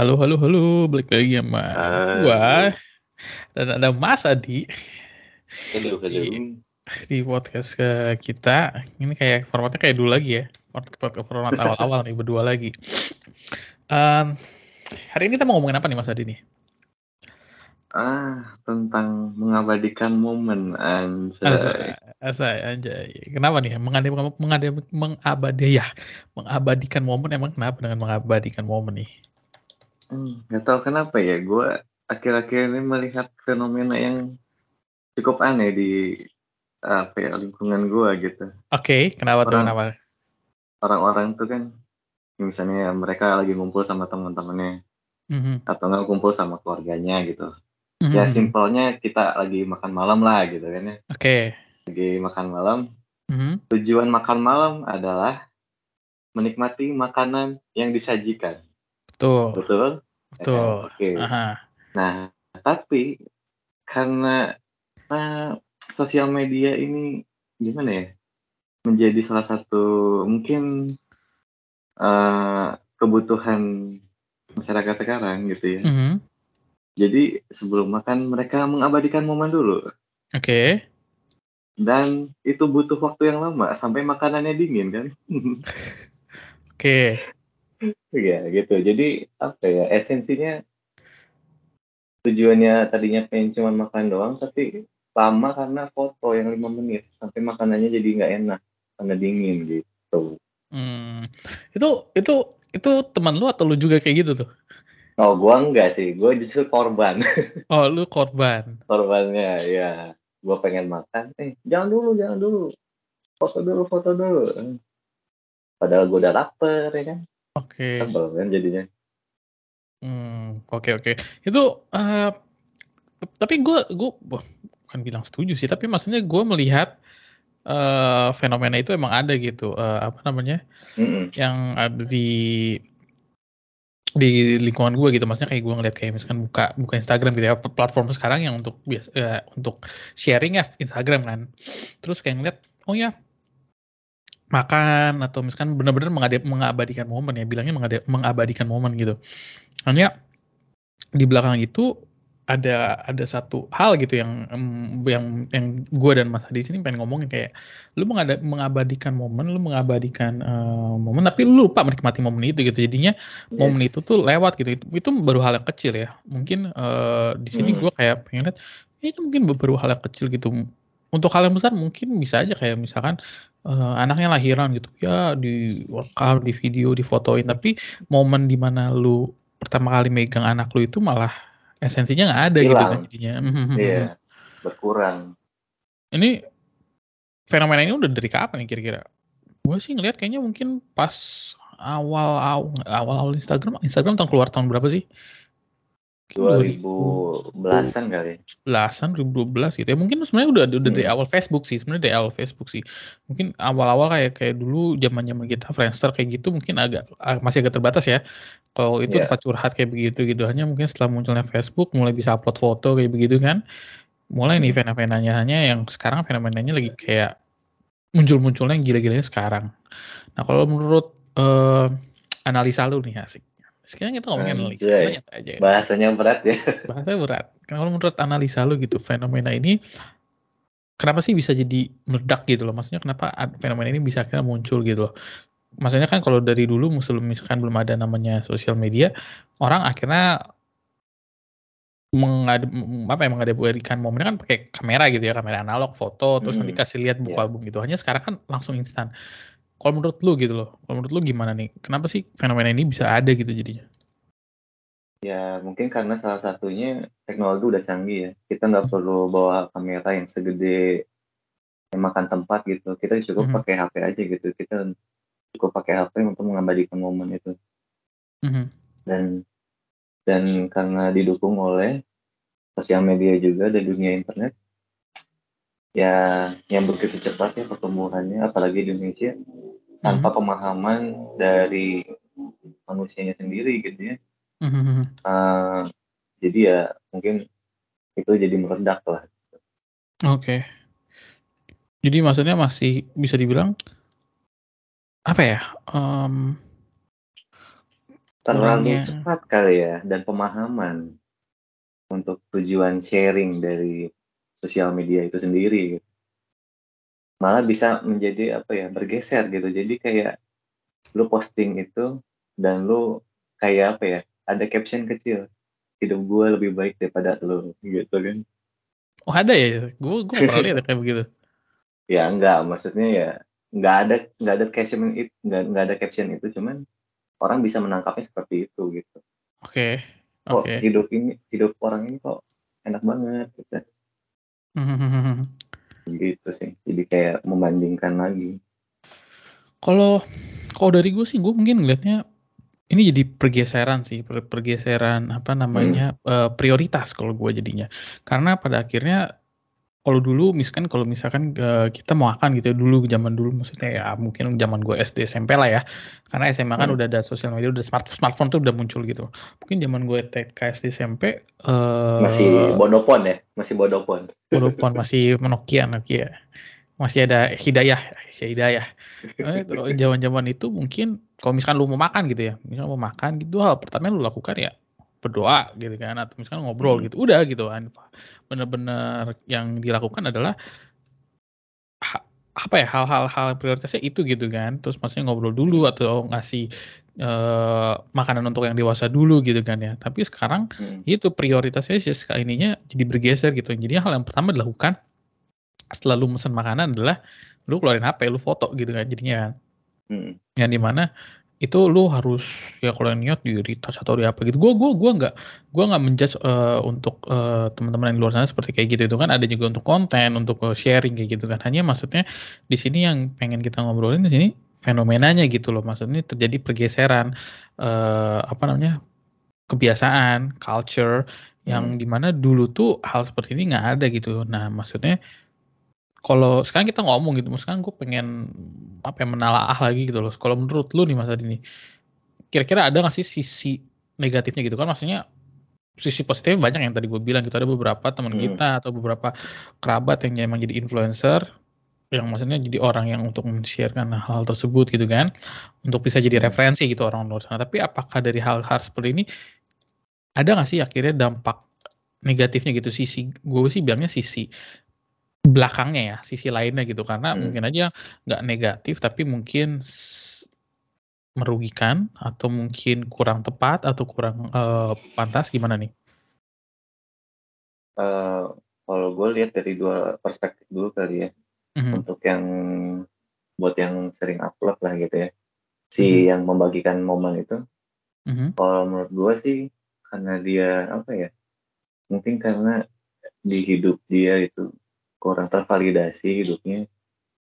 halo, halo, halo, balik lagi sama gua dan ada Mas Adi Halo, halo. di, di podcast ke kita. Ini kayak formatnya kayak dulu lagi ya, format, format awal-awal nih berdua lagi. Um, hari ini kita mau ngomongin apa nih Mas Adi nih? Ah, tentang mengabadikan momen anjay. Asai, asai, anjay. Kenapa nih? Mengabadi, mengabadi, mengabadi ya, mengabadikan momen emang kenapa dengan mengabadikan momen nih? Hmm, gak tau kenapa ya, gue akhir-akhir ini melihat fenomena yang cukup aneh di apa ya lingkungan gue gitu. Oke, kenapa tuh? Kenapa? Orang-orang tuh kan, misalnya mereka lagi ngumpul sama teman-temannya Mhm, atau nggak kumpul sama keluarganya gitu. Ya mhm. simpelnya kita lagi makan malam lah gitu kan ya. Oke. Lagi makan malam. Mhm. Tujuan makan malam adalah menikmati makanan yang disajikan. Betul, Betul? betul. Oke. Aha. Nah, tapi karena nah, sosial media ini gimana ya? Menjadi salah satu mungkin eh, kebutuhan masyarakat sekarang gitu ya. Mhm. Jadi sebelum makan mereka mengabadikan momen dulu Oke. dan itu butuh waktu yang lama sampai makanannya dingin kan? Oke. Iya gitu. Jadi apa ya? Esensinya tujuannya tadinya pengen cuma makan doang tapi lama karena foto yang lima menit sampai makanannya jadi nggak enak karena dingin gitu. Hmm. Itu itu itu teman lu atau lu juga kayak gitu tuh? Oh gua enggak sih, gua justru korban Oh, lu korban. korbannya ya. Gua pengen makan, eh jangan dulu jangan dulu foto dulu foto dulu. Padahal gua udah lapar ya kan, Oke. sebel kan jadinya. Hmm, oke oke. Itu eh tapi gue gue bukan bilang setuju sih, tapi maksudnya gue melihat eh fenomena itu emang ada gitu. Eh, apa namanya? Mm-mm. yang ada di di lingkungan gue gitu maksudnya kayak gue ngeliat kayak misalkan buka buka Instagram gitu ya platform sekarang yang untuk bias eh, untuk sharing ya Instagram kan terus kayak ngeliat oh ya makan atau misalkan benar-benar mengabadikan momen ya bilangnya mengabadikan momen gitu. Hanya di belakang itu ada ada satu hal gitu yang yang yang gue dan Mas Hadi sini pengen ngomongin kayak lu mengada- mengabadikan momen lu mengabadikan eh, momen tapi lu lupa menikmati momen itu gitu. Jadinya momen Yes. itu tuh lewat gitu. Itu, itu baru hal yang kecil ya. Mungkin eh, di sini Hmm. gue kayak pengen lihat ya itu mungkin baru hal yang kecil gitu untuk hal yang besar mungkin bisa aja kayak misalkan eh, anaknya lahiran gitu. Ya di workout di video difotoin tapi momen di mana lu pertama kali megang anak lu itu malah esensinya nggak ada gitu kan Hilang. jadinya Iya, berkurang. ini fenomena ini udah dari kapan nih kira-kira? Gue sih ngeliat kayaknya mungkin pas awal awal awal awal Instagram. Instagram tahun keluar tahun berapa sih Mungkin 2010-an kali. 2011an 2012 gitu ya mungkin sebenarnya udah udah dari Hmm. awal Facebook sih sebenarnya dari awal Facebook sih mungkin awal-awal kayak kayak dulu zaman zaman kita Friendster kayak gitu mungkin agak ah, masih agak terbatas ya kalau itu Iya. tempat curhat kayak begitu gitu hanya mungkin setelah munculnya Facebook mulai bisa upload foto kayak begitu kan mulai nih Hmm. fenomenanya hanya yang sekarang fenomenanya lagi kayak muncul-munculnya yang gila-gilanya sekarang nah kalau menurut eh, analisa lu nih asik sekarang kita ngomongin analisa Anjay. aja Bahasanya berat ya. bahasa berat. Kalau menurut analisa lu gitu, fenomena ini kenapa sih bisa jadi meledak gitu loh? Maksudnya kenapa fenomena ini bisa akhirnya muncul gitu loh? Maksudnya kan kalau dari dulu sebelum misalkan belum ada namanya sosial media, orang akhirnya mengad m- apa ya mengabadikan momennya kan pakai kamera gitu ya, kamera analog, foto, terus nanti Hmm. kasih lihat buku Iya. album gitu. Hanya sekarang kan langsung instan. Kalau menurut lu gitu loh, kalau menurut lu gimana nih? Kenapa sih fenomena ini bisa ada gitu jadinya? Ya mungkin karena salah satunya teknologi udah canggih ya. Kita nggak perlu bawa kamera yang segede yang makan tempat gitu. Kita cukup Mhm. pakai HP aja gitu. Kita cukup pakai HP untuk mengabadikan momen itu. Mhm. Dan dan karena didukung oleh sosial media juga dan dunia internet ya yang begitu cepat ya pertumbuhannya apalagi di Indonesia tanpa pemahaman dari manusianya sendiri gitu ya. Mhm. Eh, jadi ya mungkin itu jadi meledak lah. Oke. Jadi maksudnya masih bisa dibilang apa ya? em, terlalu kurangnya cepat kali ya dan pemahaman untuk tujuan sharing dari sosial media itu sendiri gitu. Malah bisa menjadi apa ya bergeser gitu. Jadi kayak lu posting itu dan lu kayak apa ya ada caption kecil hidup gue lebih baik daripada lu gitu kan. Oh ada ya? Gue gue pernah lihat ya kayak begitu. Ya enggak maksudnya ya nggak ada nggak ada caption itu nggak ada caption itu cuman orang bisa menangkapnya seperti itu gitu. Oke okay. kok oke. hidup ini hidup orang ini kok enak banget gitu gitu sih. Jadi kayak membandingkan lagi. Kalau kalau dari gue sih gue mungkin ngeliatnya ini jadi pergeseran sih per- pergeseran apa namanya eh, prioritas kalau gue jadinya. Karena pada akhirnya kalau dulu misalkan kalau misalkan eh, kita mau makan gitu ya, dulu zaman dulu maksudnya ya mungkin zaman gue SD SMP lah ya. Karena SMA kan Hmm. udah ada sosial media udah smart smartphone tuh udah muncul gitu. Mungkin zaman gue TK SD SMP eh masih bodopon ya? Masih bodopon Walaupun masih Nokia Nokia. Masih ada hidayah hidayah Eh, itu, zaman-zaman itu mungkin kalau misalkan lu mau makan gitu ya misalkan mau makan gitu hal pertama yang lu lakukan ya berdoa gitu kan atau misalkan ngobrol Hmm. gitu udah gitu kan bener-bener yang dilakukan adalah ha- apa ya hal-hal hal prioritasnya itu gitu kan terus maksudnya ngobrol dulu atau ngasih eh, makanan untuk yang dewasa dulu gitu kan ya tapi sekarang Hmm. itu prioritasnya sih sekali ininya jadi bergeser gitu jadi hal yang pertama dilakukan setelah lu mesen makanan adalah lu keluarin HP lu foto gitu kan jadinya kan Hmm. yang di mana itu lu harus ya kalau yang niat di retouch atau di apa gitu. Gue gue gue nggak gue nggak menjudge eh, untuk eh, teman-teman yang di luar sana seperti kayak gitu itu kan ada juga untuk konten untuk eh, sharing kayak gitu kan. Hanya maksudnya di sini yang pengen kita ngobrolin di sini fenomenanya gitu loh. Maksudnya terjadi pergeseran eh, apa namanya kebiasaan culture yang Hmm. di mana dulu tuh hal seperti ini nggak ada gitu. Nah maksudnya kalau sekarang kita ngomong gitu, sekarang gue pengen apa ya menalaah lagi gitu loh. Kalau menurut lu nih Mas Adi nih, kira-kira ada nggak sih sisi negatifnya gitu kan? Maksudnya sisi positifnya banyak yang tadi gue bilang gitu. Ada beberapa teman Hmm. kita atau beberapa kerabat yang emang jadi influencer, yang maksudnya jadi orang yang untuk men-sharekan hal tersebut gitu kan, untuk bisa jadi Hmm. referensi gitu orang luar sana. Tapi apakah dari hal-hal seperti ini ada nggak sih akhirnya dampak negatifnya gitu? Sisi gue sih bilangnya sisi belakangnya ya sisi lainnya gitu karena Hmm. mungkin aja nggak negatif tapi mungkin merugikan atau mungkin kurang tepat atau kurang eh, pantas gimana nih? Eh, kalau gue lihat dari dua perspektif dulu kali ya Mhm, untuk yang buat yang sering upload lah gitu ya si Mhm. yang membagikan momen itu mhm, kalau menurut gue sih karena dia apa ya mungkin karena di hidup dia itu kurang tervalidasi hidupnya.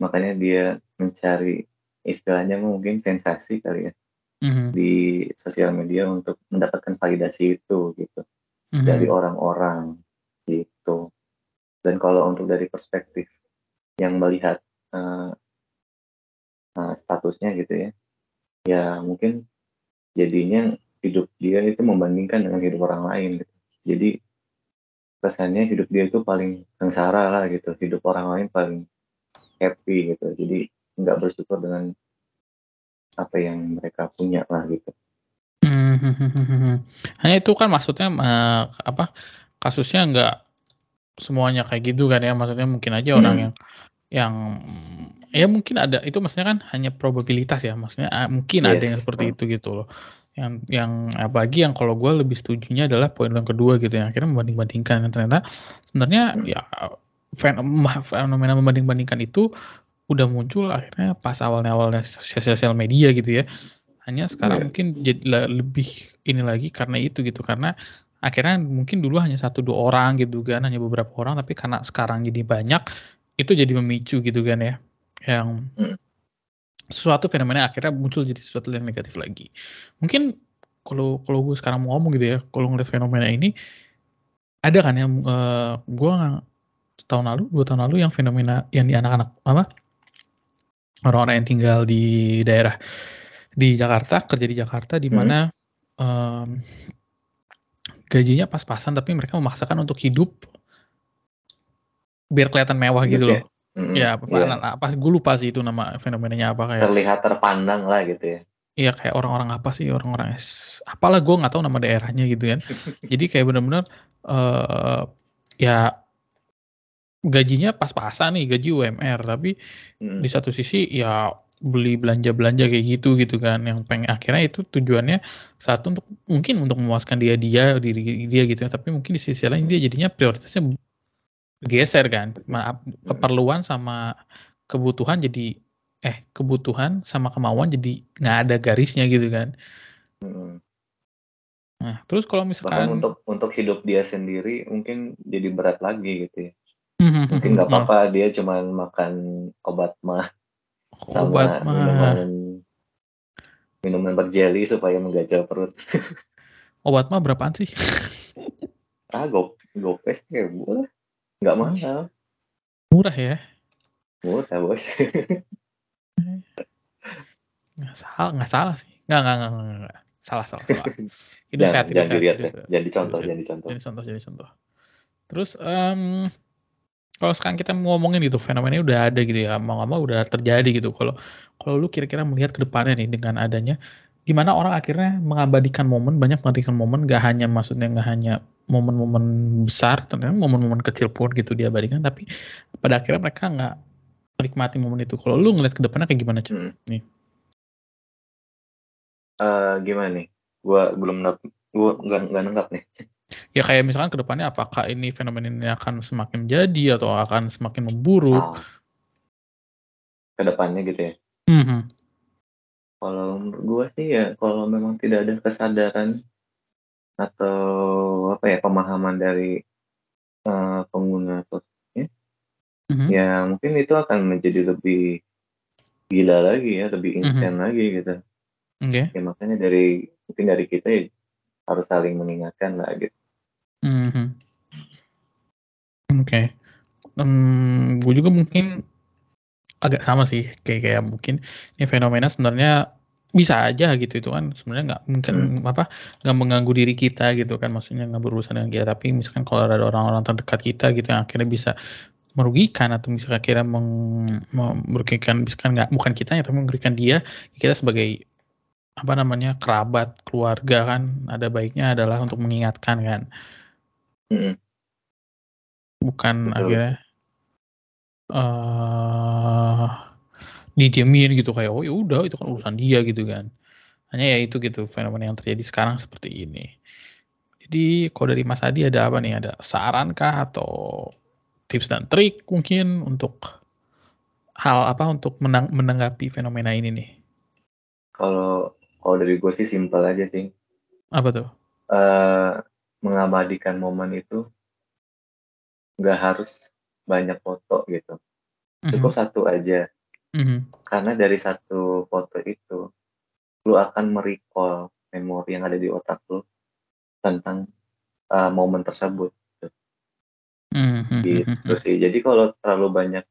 Makanya dia mencari istilahnya mungkin sensasi kali ya mhm, di sosial media untuk mendapatkan validasi itu gitu. Mhm, dari orang-orang gitu. Dan kalau untuk dari perspektif yang melihat eh, eh, statusnya gitu ya ya mungkin jadinya hidup dia itu membandingkan dengan hidup orang lain gitu. Jadi kesannya hidup dia itu paling sengsara lah gitu hidup orang lain paling happy gitu jadi nggak bersyukur dengan apa yang mereka punya lah gitu mhm. Hanya itu kan maksudnya eh, apa kasusnya nggak semuanya kayak gitu kan ya maksudnya mungkin aja orang Hmm. yang yang ya mungkin ada itu maksudnya kan hanya probabilitas ya maksudnya ah, mungkin ada yang yes seperti Hmm. itu gitu loh yang yang apalagi yang kalau gue lebih setujunya adalah poin yang kedua gitu yang akhirnya membanding-bandingkan Dan ternyata sebenarnya ya fen- fenomena membanding-bandingkan itu udah muncul akhirnya pas awalnya awalnya sosial media gitu ya hanya sekarang Iya. mungkin jadi lebih ini lagi karena itu gitu karena akhirnya mungkin dulu hanya satu dua orang gitu kan hanya beberapa orang tapi karena sekarang jadi banyak itu jadi memicu gitu kan ya yang Hmm. Sesuatu fenomena akhirnya muncul jadi sesuatu yang negatif lagi mungkin kalau kalau gue sekarang mau ngomong gitu ya kalau ngeliat fenomena ini ada kan yang eh, gue tahun lalu dua tahun lalu yang fenomena yang di anak-anak apa orang-orang yang tinggal di daerah di Jakarta kerja di Jakarta di Hmm. mana em, gajinya pas-pasan tapi mereka memaksakan untuk hidup biar kelihatan mewah gitu Hidupnya. loh Hmm. ya apa, Iya. apa gue lupa sih itu nama fenomenanya apa kayak terlihat terpandang lah gitu ya. Iya kayak orang-orang apa sih? Orang-orang S- apalah gue nggak tahu nama daerahnya gitu kan. Jadi kayak benar-benar uh, ya gajinya pas-pasan nih gaji UMR tapi hmm. di satu sisi ya beli belanja-belanja kayak gitu gitu kan. Yang pengen akhirnya itu tujuannya satu untuk mungkin untuk memuaskan dia dia diri dia gitu tapi mungkin di sisi lain dia jadinya prioritasnya geser kan maaf hmm. keperluan sama kebutuhan jadi eh kebutuhan sama kemauan jadi nggak ada garisnya gitu kan hmm. nah terus kalau misalkan Bahkan untuk untuk hidup dia sendiri mungkin jadi berat lagi gitu ya hmm, mungkin nggak apa-apa dia cuma makan obat mah sama Obat minuman minuman berjeli supaya menggajal perut. Obat mah berapaan sih? ah, go gopes ya murah. Nggak mahal. Murah ya? Murah, Bos. nggak salah, nggak salah sih. Nggak, nggak, nggak, nggak, nggak. Salah, salah, salah. Itu jangan, sehat, jangan dilihat ya. Jangan dicontoh, jangan dicontoh. Jadi contoh, jadi contoh. Terus um, kalau sekarang kita ngomongin gitu fenomena udah ada gitu ya mau nggak mau udah terjadi gitu kalau kalau lu kira-kira melihat ke depannya nih dengan adanya gimana orang akhirnya mengabadikan momen banyak mengabadikan momen gak hanya maksudnya gak hanya momen-momen besar ternyata momen-momen kecil pun gitu diabadikan tapi pada akhirnya mereka nggak menikmati momen itu. Kalau lu ngeliat ke depannya kayak gimana cuy hmm. nih. Uh, gimana nih? Gua belum gua nggak nggak nangkap nih. Ya kayak misalkan ke depannya apakah ini fenomena ini akan semakin jadi atau akan semakin memburuk? Ah. ke depannya gitu ya? Mm-hmm. kalau menurut gue sih ya kalau memang tidak ada kesadaran atau apa ya pemahaman dari uh, pengguna sosmed mm-hmm. ya mungkin itu akan menjadi lebih gila lagi ya lebih mm-hmm. instan mm-hmm. lagi gitu okay. ya makanya dari mungkin dari kita ya harus saling mengingatkan lah gitu. Mm -hmm. Oke, okay. um, gue juga mungkin agak sama sih kayak kayak mungkin ini fenomena sebenarnya bisa aja gitu itu kan sebenarnya nggak mungkin hmm. apa nggak mengganggu diri kita gitu kan maksudnya nggak berurusan dengan kita tapi misalkan kalau ada orang-orang terdekat kita gitu yang akhirnya bisa merugikan atau misalkan akhirnya meng, merugikan misalkan nggak bukan kita ya tapi merugikan dia kita sebagai apa namanya kerabat keluarga kan ada baiknya adalah untuk mengingatkan kan hmm. bukan Betul. akhirnya uh, didiemin gitu kayak oh ya udah itu kan urusan dia gitu kan hanya ya itu gitu fenomena yang terjadi sekarang seperti ini jadi kalau dari Mas Adi ada apa nih ada saran kah atau tips dan trik mungkin untuk hal apa untuk menang, menanggapi fenomena ini nih kalau kalau dari gue sih simpel aja sih. Apa tuh? Uh, mengabadikan momen itu nggak harus banyak foto gitu. Cukup satu aja. Mm-hmm. Karena dari satu foto itu, lu akan merecall memori yang ada di otak lu tentang uh, momen tersebut. Gitu. Mm-hmm. gitu sih. Jadi kalau terlalu banyak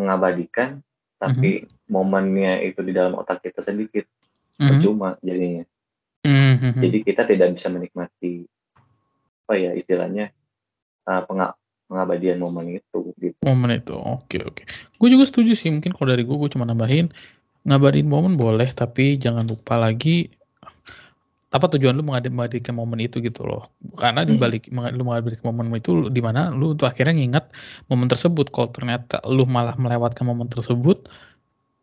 mengabadikan, tapi mm-hmm. momennya itu di dalam otak kita sedikit, mm-hmm. percuma jadinya. Mm-hmm. Jadi kita tidak bisa menikmati apa ya istilahnya uh, pengabadian momen itu. Gitu. Momen itu, oke okay, oke. Okay. Gue juga setuju sih. Mungkin kalau dari gue, gue cuma nambahin ngabadiin momen boleh, tapi jangan lupa lagi apa tujuan lu mengabadikan momen itu gitu loh karena di balik hmm. lu mengabadikan momen itu di mana lu untuk akhirnya ngingat momen tersebut kalau ternyata lu malah melewatkan momen tersebut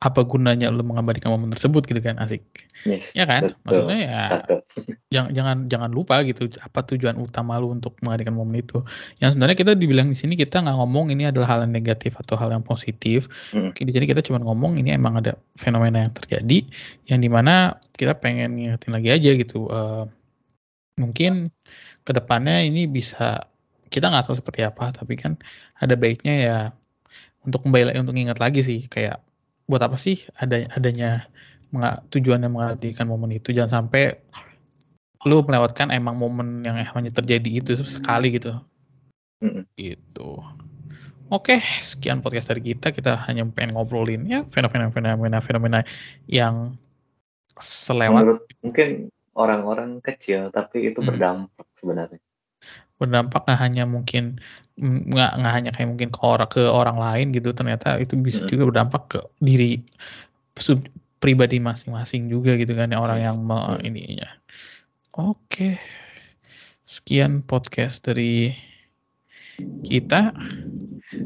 apa gunanya lu mengabadikan momen tersebut gitu kan? Asik. Yes, ya kan? betul. maksudnya ya jangan jangan jangan lupa gitu apa tujuan utama lu untuk mengabadikan momen itu. Yang sebenarnya kita dibilang di sini kita nggak ngomong ini adalah hal yang negatif atau hal yang positif. Hmm. di sini kita cuma ngomong ini emang ada fenomena yang terjadi yang di mana kita pengen ngingetin lagi aja gitu uh, mungkin ke depannya ini bisa kita nggak tahu seperti apa tapi kan ada baiknya ya untuk kembali untuk ingat lagi sih kayak buat apa sih ada adanya tujuannya mengabadikan momen itu? Jangan sampai lu melewatkan emang momen yang hanya terjadi itu sekali gitu. Gitu. Oke sekian podcast dari kita. Kita hanya pengen ngobrolin ya fenomena-fenomena fenomena yang selewat. Menurut mungkin orang-orang kecil tapi itu hmm. berdampak sebenarnya berdampak nggak hanya mungkin nggak nggak hanya kayak mungkin ke orang ke orang lain gitu ternyata itu bisa hmm. juga berdampak ke diri sub, pribadi masing-masing juga gitu kan orang yang me, ininya Oke. Sekian podcast dari kita.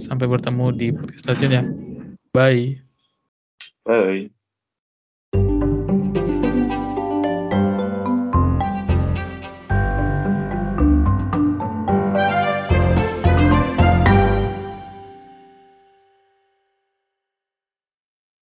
Sampai bertemu di podcast selanjutnya. Bye. Bye.